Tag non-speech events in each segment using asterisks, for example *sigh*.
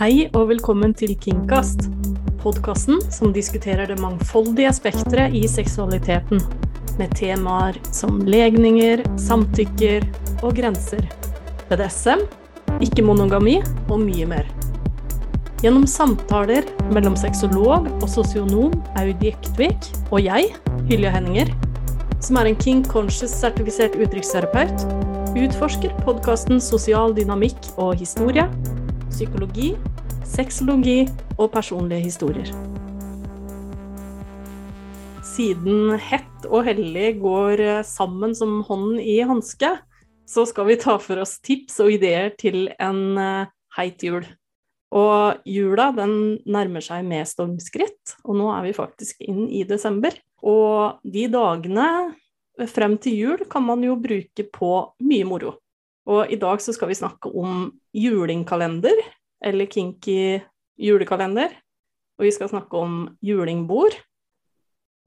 Hei og velkommen til Kingcast, podkasten som diskuterer det mangfoldige spekteret i seksualiteten, med temaer som legninger, samtykker og grenser. BDSM, ikke-monogami og mye mer. Gjennom samtaler mellom sexolog og sosionom Audi Ektvik og jeg, Hylja Henninger, som er en King Conscious-sertifisert uttrykksterapeut, utforsker podkasten sosial dynamikk og historie, psykologi, sexologi og personlige historier. Siden hett og hellig går sammen som hånden i hanske, så skal vi ta for oss tips og ideer til en eh, heit jul. Og jula den nærmer seg med stormskritt, og nå er vi faktisk inn i desember. Og de dagene frem til jul kan man jo bruke på mye moro. Og i dag så skal vi snakke om julingkalender, eller kinky julekalender. Og vi skal snakke om julingbord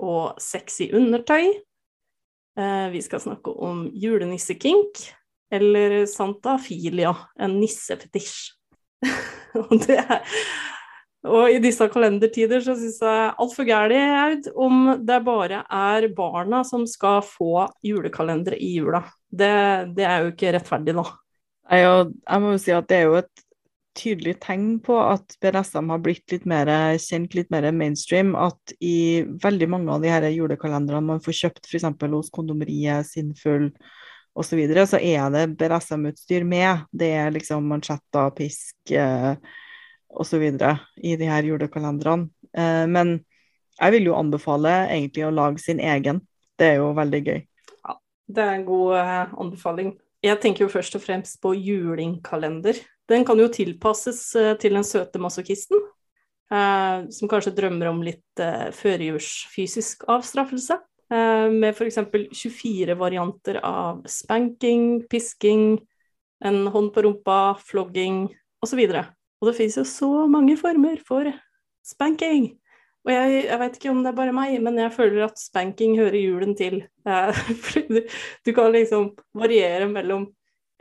og sexy undertøy. Eh, vi skal snakke om julenissekink, eller santafilia, en nissefetisj. *laughs* og, og i disse kalendertider så syns jeg altfor gærent om det bare er barna som skal få julekalendere i jula. Det, det er jo ikke rettferdig, da. Jeg, må jo si at det er jo et tydelig tegn på at BDSM har blitt litt mer kjent, litt mer mainstream. At i veldig mange av de her julekalenderne man får kjøpt f.eks. hos Kondomeriet, Sinnfull osv., så, videre, så er det BDSM-utstyr med. Det er liksom mansjetter, pisk eh, osv. i de her julekalenderne. Eh, men jeg vil jo anbefale egentlig å lage sin egen. Det er jo veldig gøy. Det er en god eh, anbefaling. Jeg tenker jo først og fremst på julingkalender. Den kan jo tilpasses eh, til den søte masochisten, eh, som kanskje drømmer om litt eh, førjulsfysisk avstraffelse. Eh, med f.eks. 24 varianter av spanking, pisking, en hånd på rumpa, flogging osv. Og, så og det finnes jo så mange former for spanking. Og jeg, jeg vet ikke om det er bare meg, men jeg føler at spanking hører julen til. Eh, *laughs* du, du kan liksom variere mellom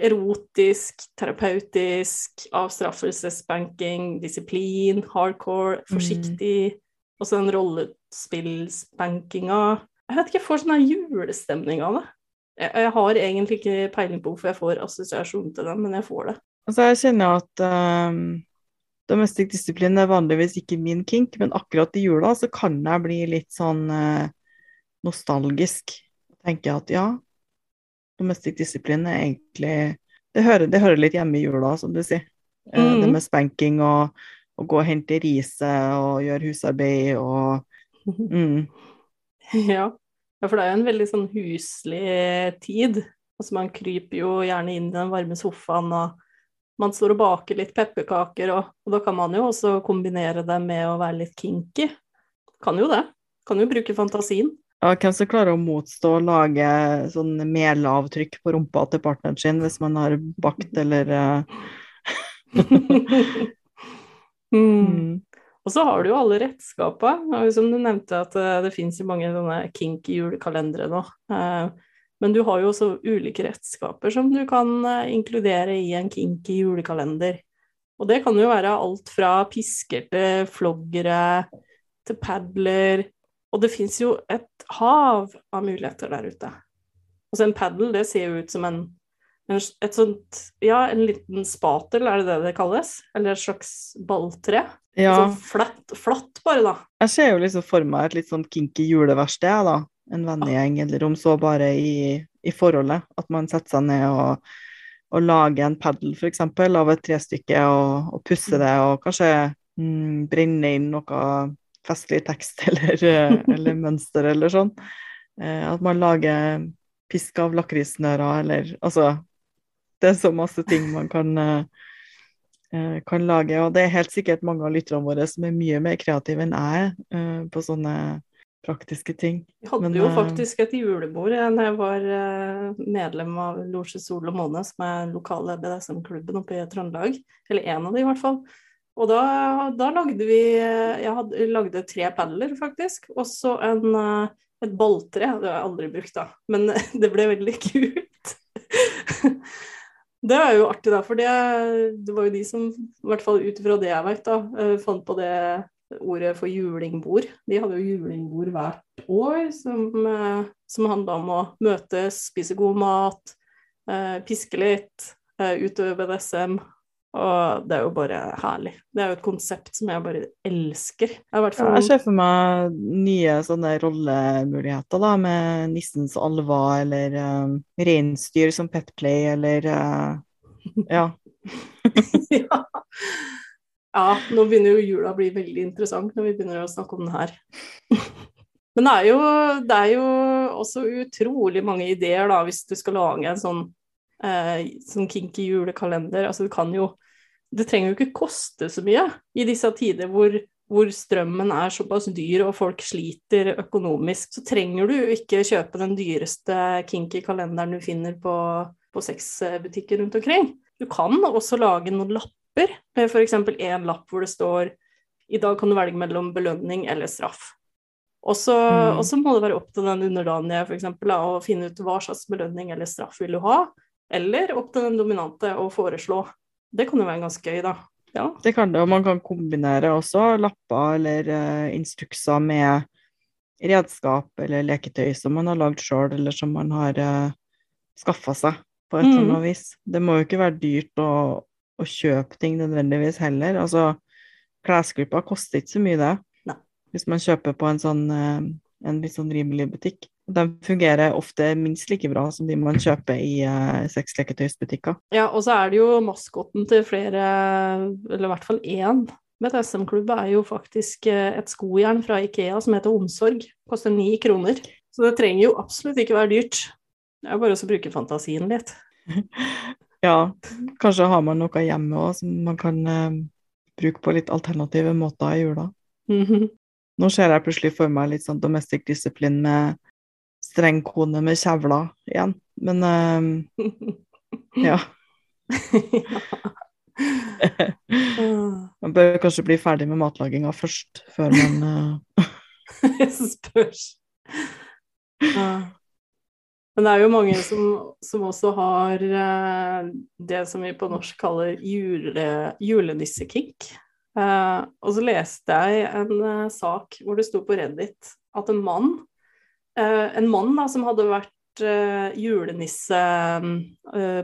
erotisk, terapeutisk, avstraffelse, spanking, disiplin, hardcore, mm. forsiktig, mm. og så den rollespillspankinga. Jeg vet ikke, jeg får sånn julestemning av det. Jeg, jeg, har egentlig ikke peiling på hvorfor jeg får assosiasjon til det, men jeg får det. Altså, jeg kjenner at um, domestic disiplin er vanligvis ikke min kink, men akkurat i jula så kan jeg bli litt sånn uh, nostalgisk. Tenker at ja, domestic disiplin er egentlig det hører, det hører, litt hjemme i jula, som du sier. Eh, mm. Det med spanking og, og gå og hente riset og gjøre husarbeid og *laughs* mm. ja. ja. for det er jo en veldig sånn huslig tid. Altså man kryper jo gjerne inn i den varme sofaen, og man står og baker litt pepperkaker, og, og da kan man jo også kombinere det med å være litt kinky. Kan jo det. Kan jo bruke fantasien. Ja, hvem som klarer å motstå å lage sånn melavtrykk på rumpa til partneren sin hvis man har bakt eller uh... *laughs* *laughs* mm. Og så har du jo alle redskapene. Som du nevnte, at eh, det finnes jo mange sånne kinky julekalendere nå. Eh, men du har jo også ulike redskaper som du kan inkludere i en kinky julekalender. Og det kan jo være alt fra pisker til floggere til padler og det fins jo et hav av muligheter der ute. Altså en padel, det ser jo ut som en, en, et sånt Ja, en liten spatel, er det det det kalles? Eller et slags balltre? Ja. Sånn flatt, flatt, bare, da. Jeg ser jo liksom for meg et litt sånn kinky juleverksted, da. En vennegjeng, eller om så bare i, i, forholdet. At man setter seg ned og, og lager en padel, f.eks., av et trestykke, og, og pusser det, og kanskje mm, brenner inn noe festlig tekst *laughs* eller, eh, eller mønster eller sånn. Eh, at man lager pisk av lakrissnører eller Altså, det er så masse ting man kan, eh, kan lage. Og det er helt sikkert mange av lytterne våre som er mye mer kreative enn jeg er på sånne praktiske ting. Vi hadde Men, jo faktisk et julebord da jeg var medlem av Losje Sol og Måne, som er lokale BDSM-klubben oppe i Trøndelag. Eller en av de, i hvert fall. Og da, da, lagde vi Jeg hadde, lagde tre pedler, faktisk. Og så eh, et balltre. Det har jeg aldri brukt, da. Men *laughs* det ble veldig kult. *laughs* Det er jo artig, da, for det, det var jo de som, i hvert fall ut ifra det jeg vet, da, eh, fant på det ordet for julingbord. De hadde jo julingbord hvert år, som, eh, som handla om å møtes, spise god mat, eh, piske litt, utøve BDSM. Og det er jo bare herlig. Det er jo et konsept som jeg bare elsker. Jeg, fall... ja, jeg ser for meg nye sånne rollemuligheter, da, med nissens alva eller um, reinsdyr som petplay, eller uh, ja. *laughs* ja. Ja, nå begynner jo jula å bli veldig interessant når vi begynner å snakke om den her. *laughs* Men det er, jo, det er jo også utrolig mange ideer, da, hvis du skal lage en sånn eh, sånn kinky julekalender. Altså, det kan jo Det trenger jo ikke koste så mye i disse tider hvor, hvor strømmen er såpass dyr og folk sliter økonomisk. Så trenger du ikke kjøpe den dyreste kinky kalenderen du finner på, på sexbutikker rundt omkring. Du kan også lage noen lapper, med f.eks. én lapp hvor det står i dag kan du velge mellom belønning eller straff. Og så mm. må det være opp til den underdanige for eksempel, å finne ut hva slags belønning eller straff vil du ha. Eller opp til den dominante å foreslå. Det kan jo være ganske gøy, da. Ja. Det kan det, og man kan kombinere også lapper eller uh, instrukser med redskap eller leketøy som man har lagd sjøl, eller som man har uh, eh, skaffa seg på et eller mm. annet vis. Det må jo ikke være dyrt å, å kjøpe ting nødvendigvis heller. Altså, klesgruppa koster ikke så mye, det. Nei. Hvis man kjøper på en sånn uh, en litt sånn rimelig butikk. De fungerer ofte minst like bra som de man kjøper i uh, sexleketøysbutikker. Ja, og så er det jo maskotten til flere, eller i hvert fall én BDSM-klubb er jo faktisk eh, et skojern fra Ikea som heter Omsorg. Koster ni kroner. Så det trenger jo absolutt ikke være dyrt. Det er bare å bruke fantasien litt. *laughs* ja, kanskje har man noe hjemme òg som man kan eh, bruke på litt alternative måter i jula. Mm -hmm. Nå ser jeg plutselig for meg litt sånn domestic discipline med streng kone med kjevler igjen. Men eh, ja. *laughs* man bør kanskje bli ferdig med matlaginga først, før man eh... *laughs* Spørs. Ja. Men det er jo mange som, som også har eh, det som vi på norsk kaller jule, julenissekink. Eh, og så leste jeg en eh, sak hvor det sto på Reddit at en mann, uh, en mann da, som hadde vært julenisse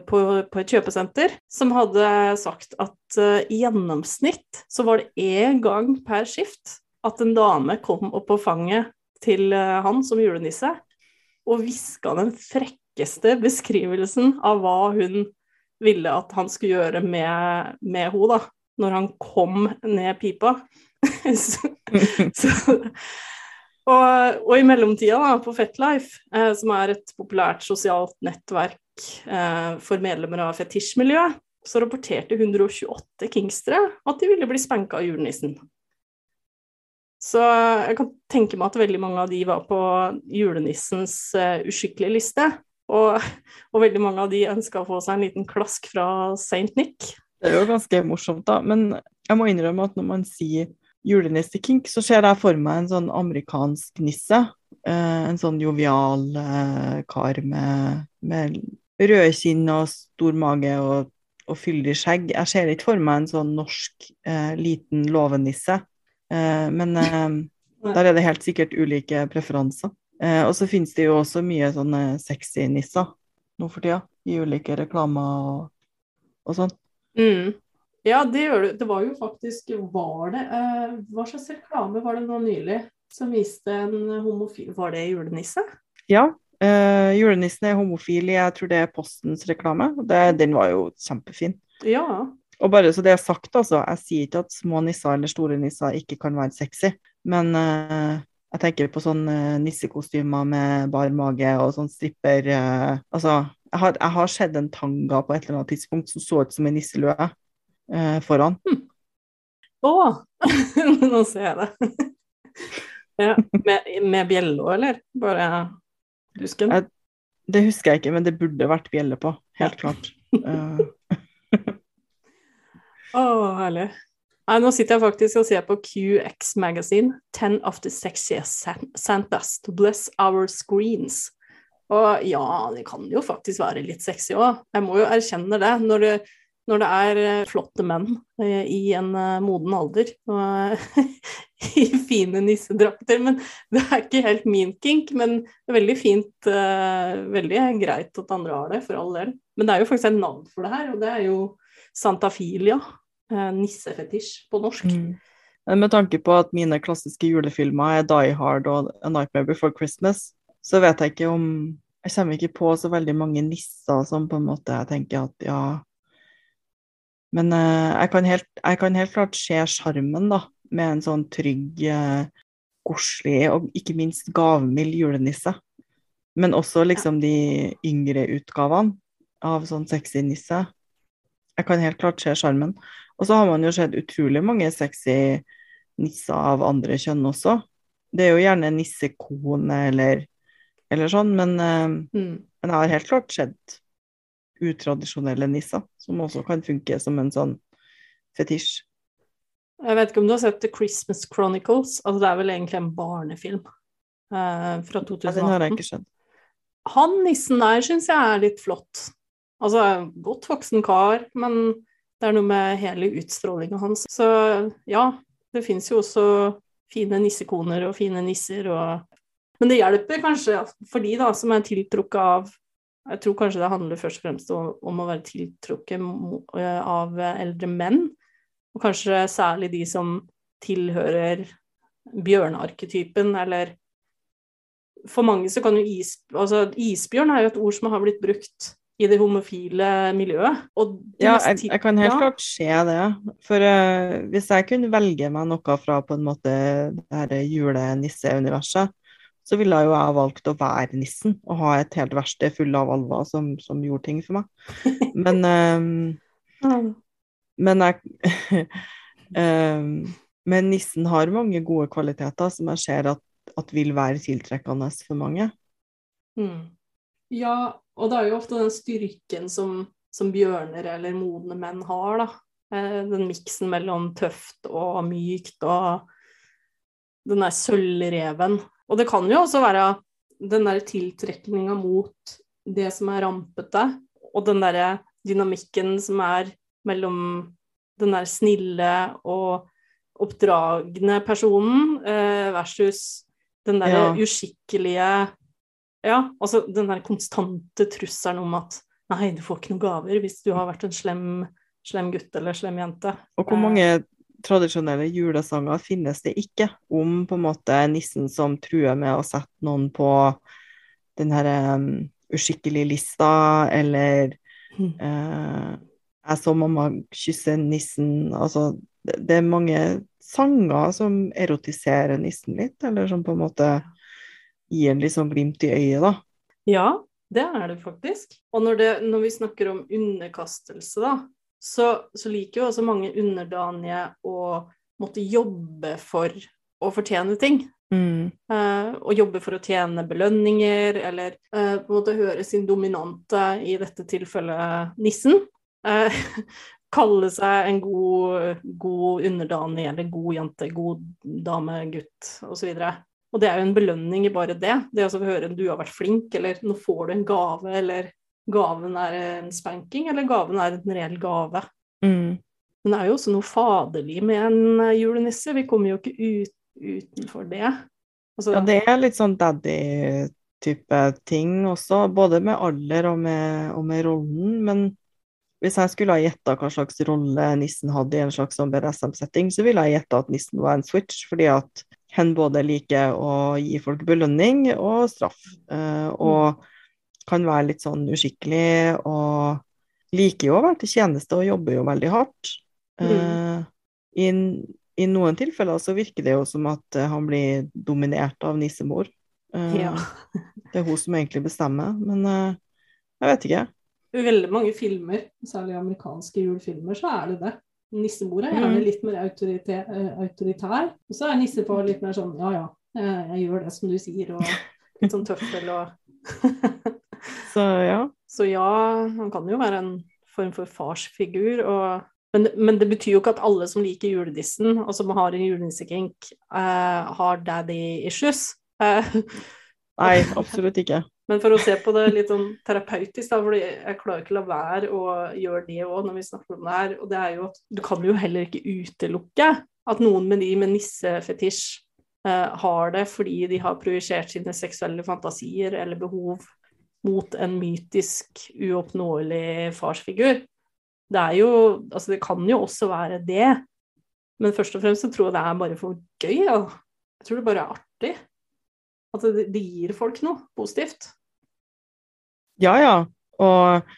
på, på, et kjøpesenter, som hadde sagt at i gjennomsnitt så var det én gang per skift at en dame kom opp på fanget til han som julenisse og hviska den frekkeste beskrivelsen av hva hun ville at han skulle gjøre med, med henne, da når han kom ned pipa. *laughs* så, så, og, og, i mellomtida, da, på Fetlife, eh, som er et populært sosialt nettverk eh, for medlemmer av fetisjmiljøet, så rapporterte 128 kingstere at de ville bli spanka av julenissen. Så jeg kan tenke meg at veldig mange av de var på julenissens uh, uskikkelige liste. Og, *laughs* og, veldig mange av de ønska å få seg en liten klask fra Saint Nick. Det er jo ganske morsomt, da. Men jeg må innrømme at når man sier julenissekink, så ser jeg for meg en sånn amerikansk nisse. Uh, en sånn jovial uh, kar med, med røde kinn og stor mage og, og fyldig skjegg. Jeg ser ikke for meg en sånn norsk eh, liten låvenisse. Eh, men eh, der er det helt sikkert ulike preferanser. Eh, og så finnes det jo også mye sånne sexy nisser nå for tida, i ulike reklamer og, og sånn. Mm. Ja, det gjør du. Det var jo faktisk Var det eh, Hva slags reklame var det nå nylig som viste en homofil Var det julenisse? Ja. Eh, julenissen er homofil jeg tror det er Postens reklame. Det, den var jo kjempefin. Ja. Og bare så det er sagt, altså. Jeg sier ikke at små nisser eller store nisser ikke kan være sexy, men uh, jeg tenker på sånn uh, nissekostymer med bar mage og sånn stripper uh, Altså, jeg har, jeg har, sett en tanga på et eller annet tidspunkt som så ut som en nisselue uh, foran. Hm. Å! *laughs* Nå ser jeg det. *laughs* ja, med, med bjelle eller? Bare dusken? Jeg, det husker jeg ikke, men det burde vært bjelle på. Helt klart. Å, herlig. Ja, nå sitter jeg faktisk og ser på QX Magazine. 'Ten of the sexiest Santas to bless our screens'. Og ja, det kan jo faktisk være litt sexy òg. Jeg må jo erkjenne det. Når det, når det er eh, flotte menn eh, i en eh, moden alder og *laughs* i fine nissedrakter. Men det er ikke helt min kink. Men det er veldig fint, veldig greit at andre har det, for all del. Men det er jo faktisk et navn for det her, og det er jo santafilia. Nissefetisj på norsk. Mm. Med tanke på at mine klassiske julefilmer er Die Hard og A Nightmare Before Christmas, så vet jeg ikke om Jeg kommer ikke på så veldig mange nisser som på en måte jeg tenker at ja Men uh, jeg, kan helt, jeg, kan helt, klart se sjarmen, da, med en sånn trygg, uh, og ikke minst gavmild julenisse. Men også liksom de yngre utgavene av sånn sexy nisse. Jeg kan helt klart se sjarmen. Og så har man jo sett utrolig mange sexy nisser av andre kjønn også. Det er jo gjerne nissekone eller eller sånn, men, uh, mm. men jeg har helt klart sett utradisjonelle nisser, som også kan funke som en sånn fetisj. Jeg vet ikke om du har sett The Christmas Chronicles? Altså, det er vel egentlig en barnefilm eh, fra 2018. Ja, den har jeg ikke skjønt. Han nissen der syns jeg er litt flott. Altså, godt voksen kar, men det er noe med hele utstrålinga hans. Så ja, det fins jo også fine nissekoner og fine nisser og men det hjelper kanskje for de da, som er tiltrukket av Jeg tror kanskje det handler først og fremst om, å være tiltrukket eh, av eldre menn. Og kanskje særlig de som tilhører bjørnearketypen, eller For mange så kan jo is, altså, isbjørn er jo et ord som har blitt brukt i det homofile miljøet. ja, jeg, jeg, kan helt klart se det. For uh, hvis jeg kunne velge meg noe fra på en måte det her julenisseuniverset, så ville jeg jo jeg valgt å være nissen og ha et helt verksted full av alver som, som, gjorde ting for meg. *laughs* Men um, Men jeg um, *laughs* Men nissen har mange gode kvaliteter som jeg ser at, at vil være tiltrekkende for mange. Mm. Ja, og det er jo ofte den styrken som, som bjørner eller modne menn har, da. Eh, den miksen mellom tøft og mykt og den der sølvreven og det kan jo også være den der tiltrekninga mot det som er rampete, og den derre dynamikken som er mellom den der snille og oppdragne personen eh, versus den der ja. uskikkelige Ja, altså den der konstante trusselen om at nei, du får ikke noen gaver hvis du har vært en slem, slem gutt eller slem jente. Og hvor mange tradisjonelle julesanger finnes det ikke om på en måte nissen som truer med å sette noen på den her um, uskikkelig lista, eller mm. uh, Jeg så mamma kysse nissen Altså, det, det, er mange sanger som erotiserer nissen litt, eller som på en måte gir en litt sånn glimt i øyet, da. Ja, det er det faktisk. Og når, det, når vi snakker om underkastelse, da, så, så liker jo også mange underdanige å måtte jobbe for å fortjene ting. Mm. Uh, og jobbe for å tjene belønninger, eller uh, på en måte høre sin dominante, i dette tilfellet nissen, uh, *laughs* kalle seg en god, god underdanig eller god jente, god dame, gutt osv. Og, og det er jo en belønning i bare det. Det å høre du har vært flink, eller nå får du en gave, eller gaven er en spanking, eller gaven er en reell gave. Mm. Men det er jo også noe faderlig med en eh, julenisse. Vi kommer jo ikke ut, utenfor det. Altså, ja, det er litt sånn daddy-type ting også, både med alder og med, og med rollen. Men hvis jeg skulle ha gjetta hva slags rolle nissen hadde i en slags sånn BDSM-setting, så ville jeg gjetta at nissen var en switch, fordi at hen både liker å gi folk belønning og straff. Uh, og kan være litt sånn uskikkelig og liker jo å være til tjeneste og jobber jo veldig hardt. Mm. Uh, i, i, noen tilfeller så virker det jo som at uh, han blir dominert av nissemor. Ja. *laughs* det er hun som egentlig bestemmer, men jeg vet ikke. I veldig mange filmer, særlig amerikanske julefilmer, så er det det. Nissemor er gjerne mm. litt mer autoritær, og så er nissefar litt mer sånn ja ja, jeg, jeg gjør det som du sier, og *laughs* litt sånn tøffel og *laughs* Så ja. Så ja, han kan jo være en form for farsfigur. Og, men, men, det betyr jo ikke at alle som liker juledissen, og som har en julenissekink, uh, har daddy issues. Uh, Nei, absolutt ikke. Men for å se på det litt sånn terapeutisk, da, for jeg klarer ikke å la være å gjøre det òg når vi snakker om det her, og det er jo at du kan jo heller ikke utelukke at noen med de med nissefetisj eh, har det fordi de har projisert sine seksuelle fantasier eller behov mot en mytisk, uoppnåelig farsfigur. Det er jo Altså, det kan jo også være det, men først og fremst så tror jeg det er bare for gøy. Ja. Jeg tror det bare er artig. At det, gir folk noe positivt. Ja, ja. Og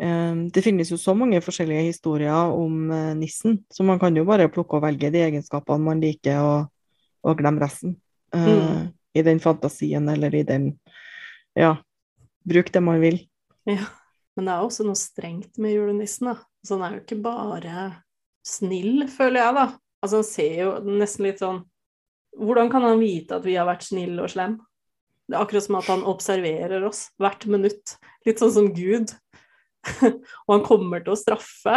eh, det finnes jo så mange forskjellige historier om eh, nissen, så man kan jo bare plukke og velge de egenskapene man liker, og, og glemme resten. Eh, mm. I den fantasien eller i den Ja, bruk det man vil. Ja. Men det er også noe strengt med julenissen, da. Så han er jo ikke bare snill, føler jeg, da. Altså, han ser jo nesten litt sånn Hvordan kan han vite at vi har vært snille og slemme? Det er akkurat som at han observerer oss hvert minutt. Litt sånn som Gud. *laughs* og han kommer til å straffe,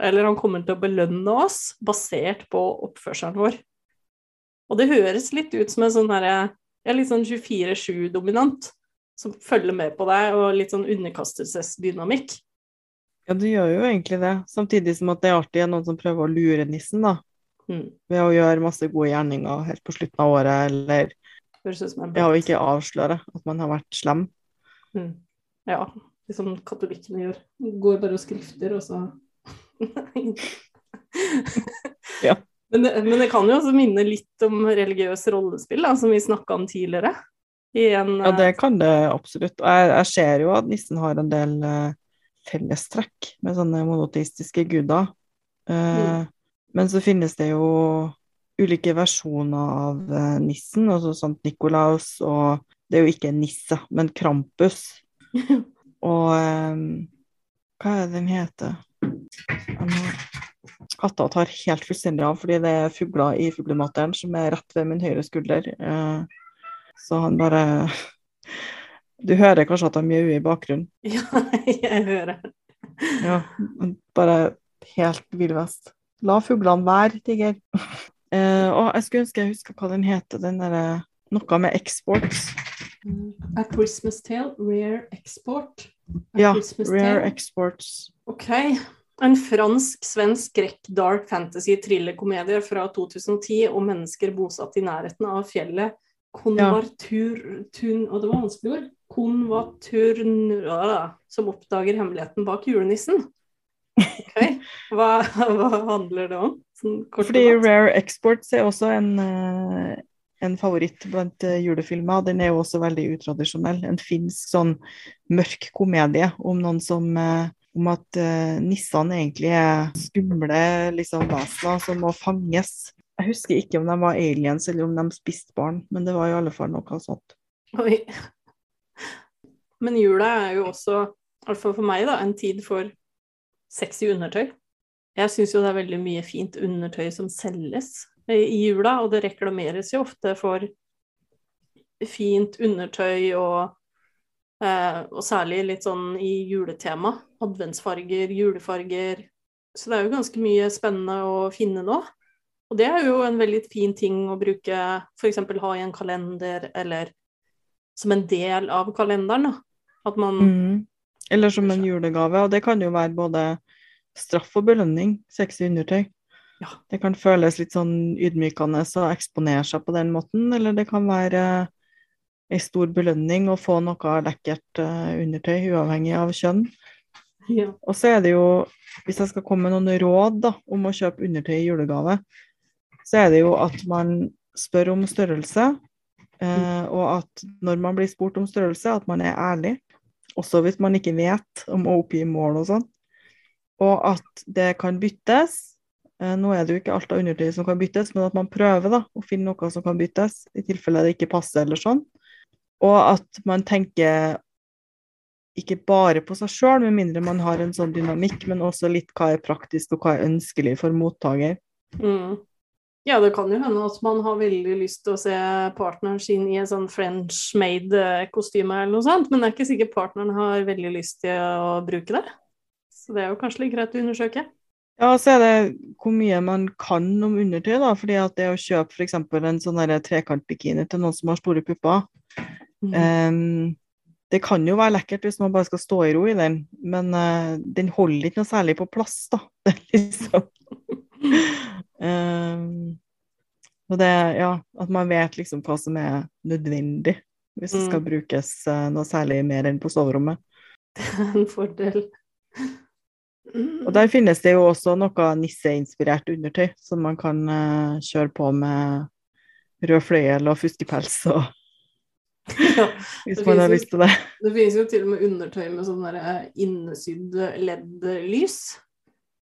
eller han kommer til å belønne oss basert på oppførselen vår. Og det høres litt ut som en sånn herre ja, litt sånn 24-7-dominant som følger med på deg, og litt sånn underkastelsesdynamikk. Ja, du gjør jo egentlig det. Samtidig som at det alltid er noen som prøver å lure nissen, da. Mm. Ved å gjøre masse gode gjerninger helt på slutten av året, eller ja, og ikke avsløre at man har vært slem. Mm. Ja, det som katolikkene gjør. Går bare og skrifter, og så *laughs* Ja. Men det, men det, kan jo også minne litt om religiøs rollespill, da, som vi snakka om tidligere. En, ja, det kan det absolutt. Jeg, jeg, ser jo at nissen har en del uh, fellestrekk med sånne monoteistiske guder. Uh, mm. Men så finnes det jo ulike versjoner av uh, nissen, altså Sankt Nikolaus, og det er jo ikke nisse, men Krampus. *laughs* og um, hva er det den heter? Katta tar helt fullstendig av, fordi det er fugler i fuglemateren som er rett ved min høyre skulder. Uh, så han bare *laughs* Du hører kanskje at han mjauer i bakgrunnen? *laughs* Ja, jeg hører. Ja, bare helt vill vest. La fuglene være, Tiger. Eh, og jeg skulle ønske jeg huska hva den heter, den derre Noe med exports. A Christmas Tale, Rare Export. A ja, Christmas Rare Tale. Exports. OK. En fransk-svensk skrekk dark fantasy thrillerkomedie fra 2010 om mennesker bosatt i nærheten av fjellet konvarturtun Og det var vanskelig ord. Konvaturnura, som oppdager hemmeligheten bak julenissen. Ok, *laughs* Hva, hva handler det om? Sånn Fordi Rare Exports er også en, eh, en favoritt blant eh, julefilmer. Den er jo også veldig utradisjonell. En finsk sånn mørk komedie om noen som eh, om at uh, nissene egentlig er skumle liksom, vesener som må fanges jeg husker ikke om de var aliens eller om de spiste barn, men det var i alle fall noe sånt. Oi. Men jula er jo også, i hvert fall for meg, da, en tid for sexy undertøy. Jeg syns jo det er veldig mye fint undertøy som selges i jula, og det reklameres jo ofte for fint undertøy og, eh, og særlig litt sånn i juletema. Adventsfarger, julefarger. Så det er jo ganske mye spennende å finne nå. Og det er jo en veldig fin ting å bruke, f.eks. ha i en kalender, eller som en del av kalenderen. Da. At man mm. Eller som en julegave. Og det kan jo være både straff og belønning, sexy undertøy. Ja. Det kan føles litt sånn ydmykende å eksponere seg på den måten, eller det kan være ei stor belønning å få noe lekkert uh, undertøy, uavhengig av kjønn. Ja. Og så er det jo, hvis jeg skal komme med noen råd da, om å kjøpe undertøy i julegave, så er det jo at man spør om størrelse, eh, og at når man blir spurt om størrelse, at man er ærlig. Også hvis man ikke vet om å oppgi mål og sånn. Og at det kan byttes. Eh, nå er det jo ikke alt av undertøy som kan byttes, men at man prøver da, å finne noe som kan byttes, i tilfelle det ikke passer eller sånn. Og at man tenker ikke bare på seg sjøl, med mindre man har en sånn dynamikk, men også litt hva er praktisk og hva er ønskelig for mottaker. Mm. Ja, det kan jo hende at man har veldig lyst til å se partneren sin i en sånn French made-kostyme eller noe sånt, men det er ikke sikkert partneren har veldig lyst til å bruke det. Så det er jo kanskje litt greit å undersøke. Ja, så er det hvor mye man kan om undertøy, da. fordi at det å kjøpe f.eks. en sånn trekantbikini til noen som har store pupper mm. um, det kan jo være lekkert hvis man bare skal stå i ro i den, men uh, den holder ikke noe særlig på plass, da. *laughs* Det er liksom um, *laughs* Og det, ja, at man vet liksom hva som er nødvendig hvis det skal Mm. brukes uh, noe særlig mer enn på soverommet. *laughs* Det er en fordel. Og der finnes det jo også noe nisseinspirert undertøy, som man kan uh, kjøre på med rød fløyel og fuskepels og Ja, *laughs* hvis man har lyst til det. det finnes jo til og med undertøy med sånn der innesydd LED-lys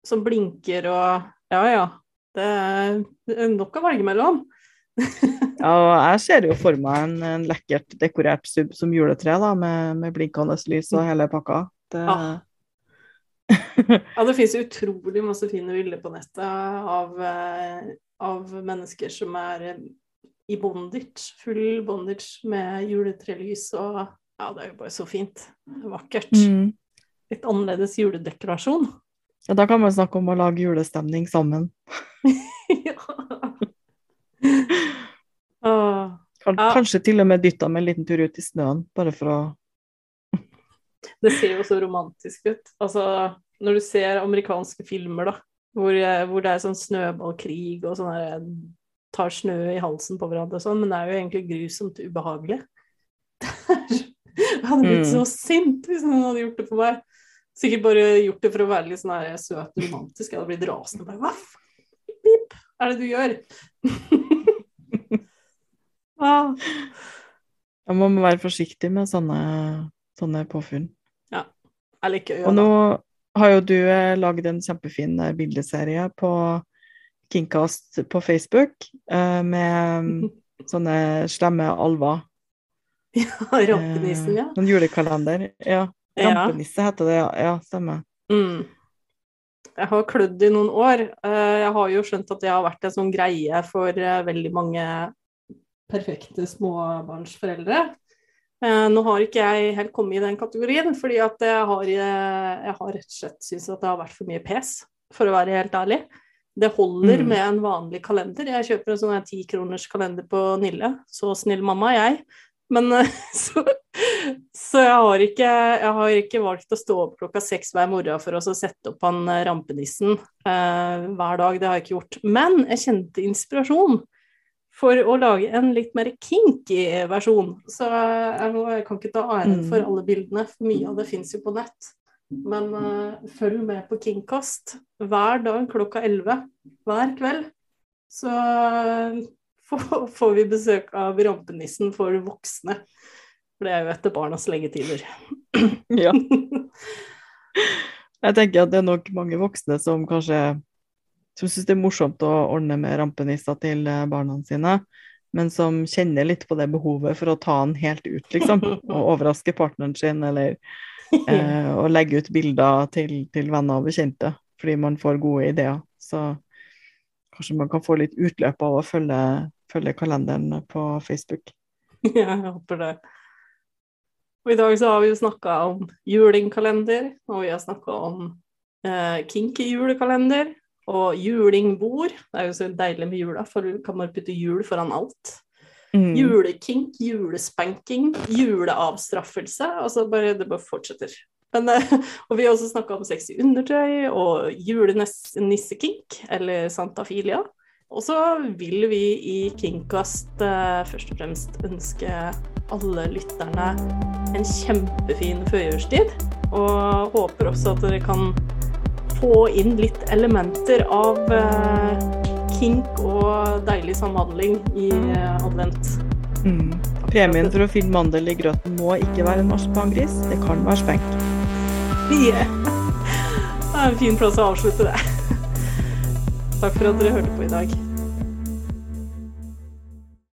som blinker og Ja, ja. Det er, det er nok å velge mellom. *laughs* Ja, og jeg ser jo for meg en, en lekkert dekorert sub som juletre, da, med, med blinkende lys og hele pakka. Det, Ja. *laughs* Ja, det finnes utrolig masse fine bilder på nettet av, eh, av mennesker som er i bondage, full bondage med juletrelys og Ja, det er jo bare så fint. Vakkert. Mm. Litt annerledes juledekorasjon. Ja, da kan man snakke om å lage julestemning sammen. *laughs* ja. Ja. Kanskje til og med dytta med en liten tur ut i snøen, bare for å Det ser jo så romantisk ut. Altså, når du ser amerikanske filmer, da, hvor, eh, hvor det er sånn snøballkrig og sånn der tar snø i halsen på hverandre og sånn, men det er jo egentlig grusomt ubehagelig. *laughs* Jeg hadde blitt Mm. så sint hvis noen hadde gjort det for meg. Sikkert bare gjort det for å være litt sånn her søt og romantisk. Jeg hadde blitt rasende. Bare, Hva pip er det du gjør? *laughs* ah. Man må være forsiktig med sånne, sånne påfunn. Jeg liker Og øya, nå da. Har jo du eh, lagd en kjempefin eh, bildeserie på Kingcast på Facebook eh, med mm, *laughs* sånne slemme alver. Ja, Rampenissen, ja. Eh, Noen julekalender. Ja. Rampenisse heter det, ja. Ja, stemmer. Mm. Jeg har klødd i noen år. Eh, Jeg har jo skjønt at det har vært en sånn greie for eh, veldig mange perfekte småbarnsforeldre. Eh, Nå har ikke jeg helt kommet i den kategorien, fordi at jeg har, eh, jeg har rett og slett syntes at det har vært for mye pes, for å være helt ærlig. Det holder Mm. med en vanlig kalender. Jeg kjøper en sånn tikroners kalender på Nille. Så snill mamma er jeg. Men eh, *laughs* så, så jeg, har ikke, jeg har ikke valgt å stå opp klokka seks hver morgen for å sette opp han rampenissen eh, hver dag. Det har jeg ikke gjort. Men jeg kjente inspirasjon for å lage en litt mer kinky versjon. Så jeg, kan ikke ta æren Mm. for alle bildene, for mye av det fins jo på nett. Men uh, følg med på Kingkast hver dag klokka 11 hver kveld. Så eh, *laughs* får, får vi besøk av rampenissen for voksne. For det er jo etter barnas leggetider. Ja. *laughs* Jeg tenker at det er nok mange voksne som kanskje som syns det er morsomt å ordne med rampenisser til eh, barna sine, men som kjenner litt på det behovet for å ta den helt ut, liksom. *laughs* Og overraske partneren sin, eller eh, *laughs* å legge ut bilder til, til venner og bekjente, fordi man får gode ideer. Så kanskje man kan få litt utløp av å følge, følge kalenderen på Facebook. *laughs* Ja, jeg håper det. Og i dag så har vi jo snakka om julingkalender, og vi har snakka om eh, kinky julekalender og julingbord. Det er jo så deilig med jula, for du kan bare putte jul foran alt. Mm. Julekink, julespanking, juleavstraffelse. Altså bare, det bare fortsetter. Men, eh, *laughs* og vi har også snakka om sexy undertøy og julenissekink, eller santafilia. Og så vil vi i Kingkast eh, først og fremst ønske alle lytterne en kjempefin førjulstid. Og håper også at dere kan få inn litt elementer av eh, kink og deilig samhandling i eh, advent. Mm. Premien for å finne mandel i grøten må ikke være en marsipangris, det kan være spenk. Yeah. Det er en fin plass å avslutte det. Takk for at dere hørte på i dag.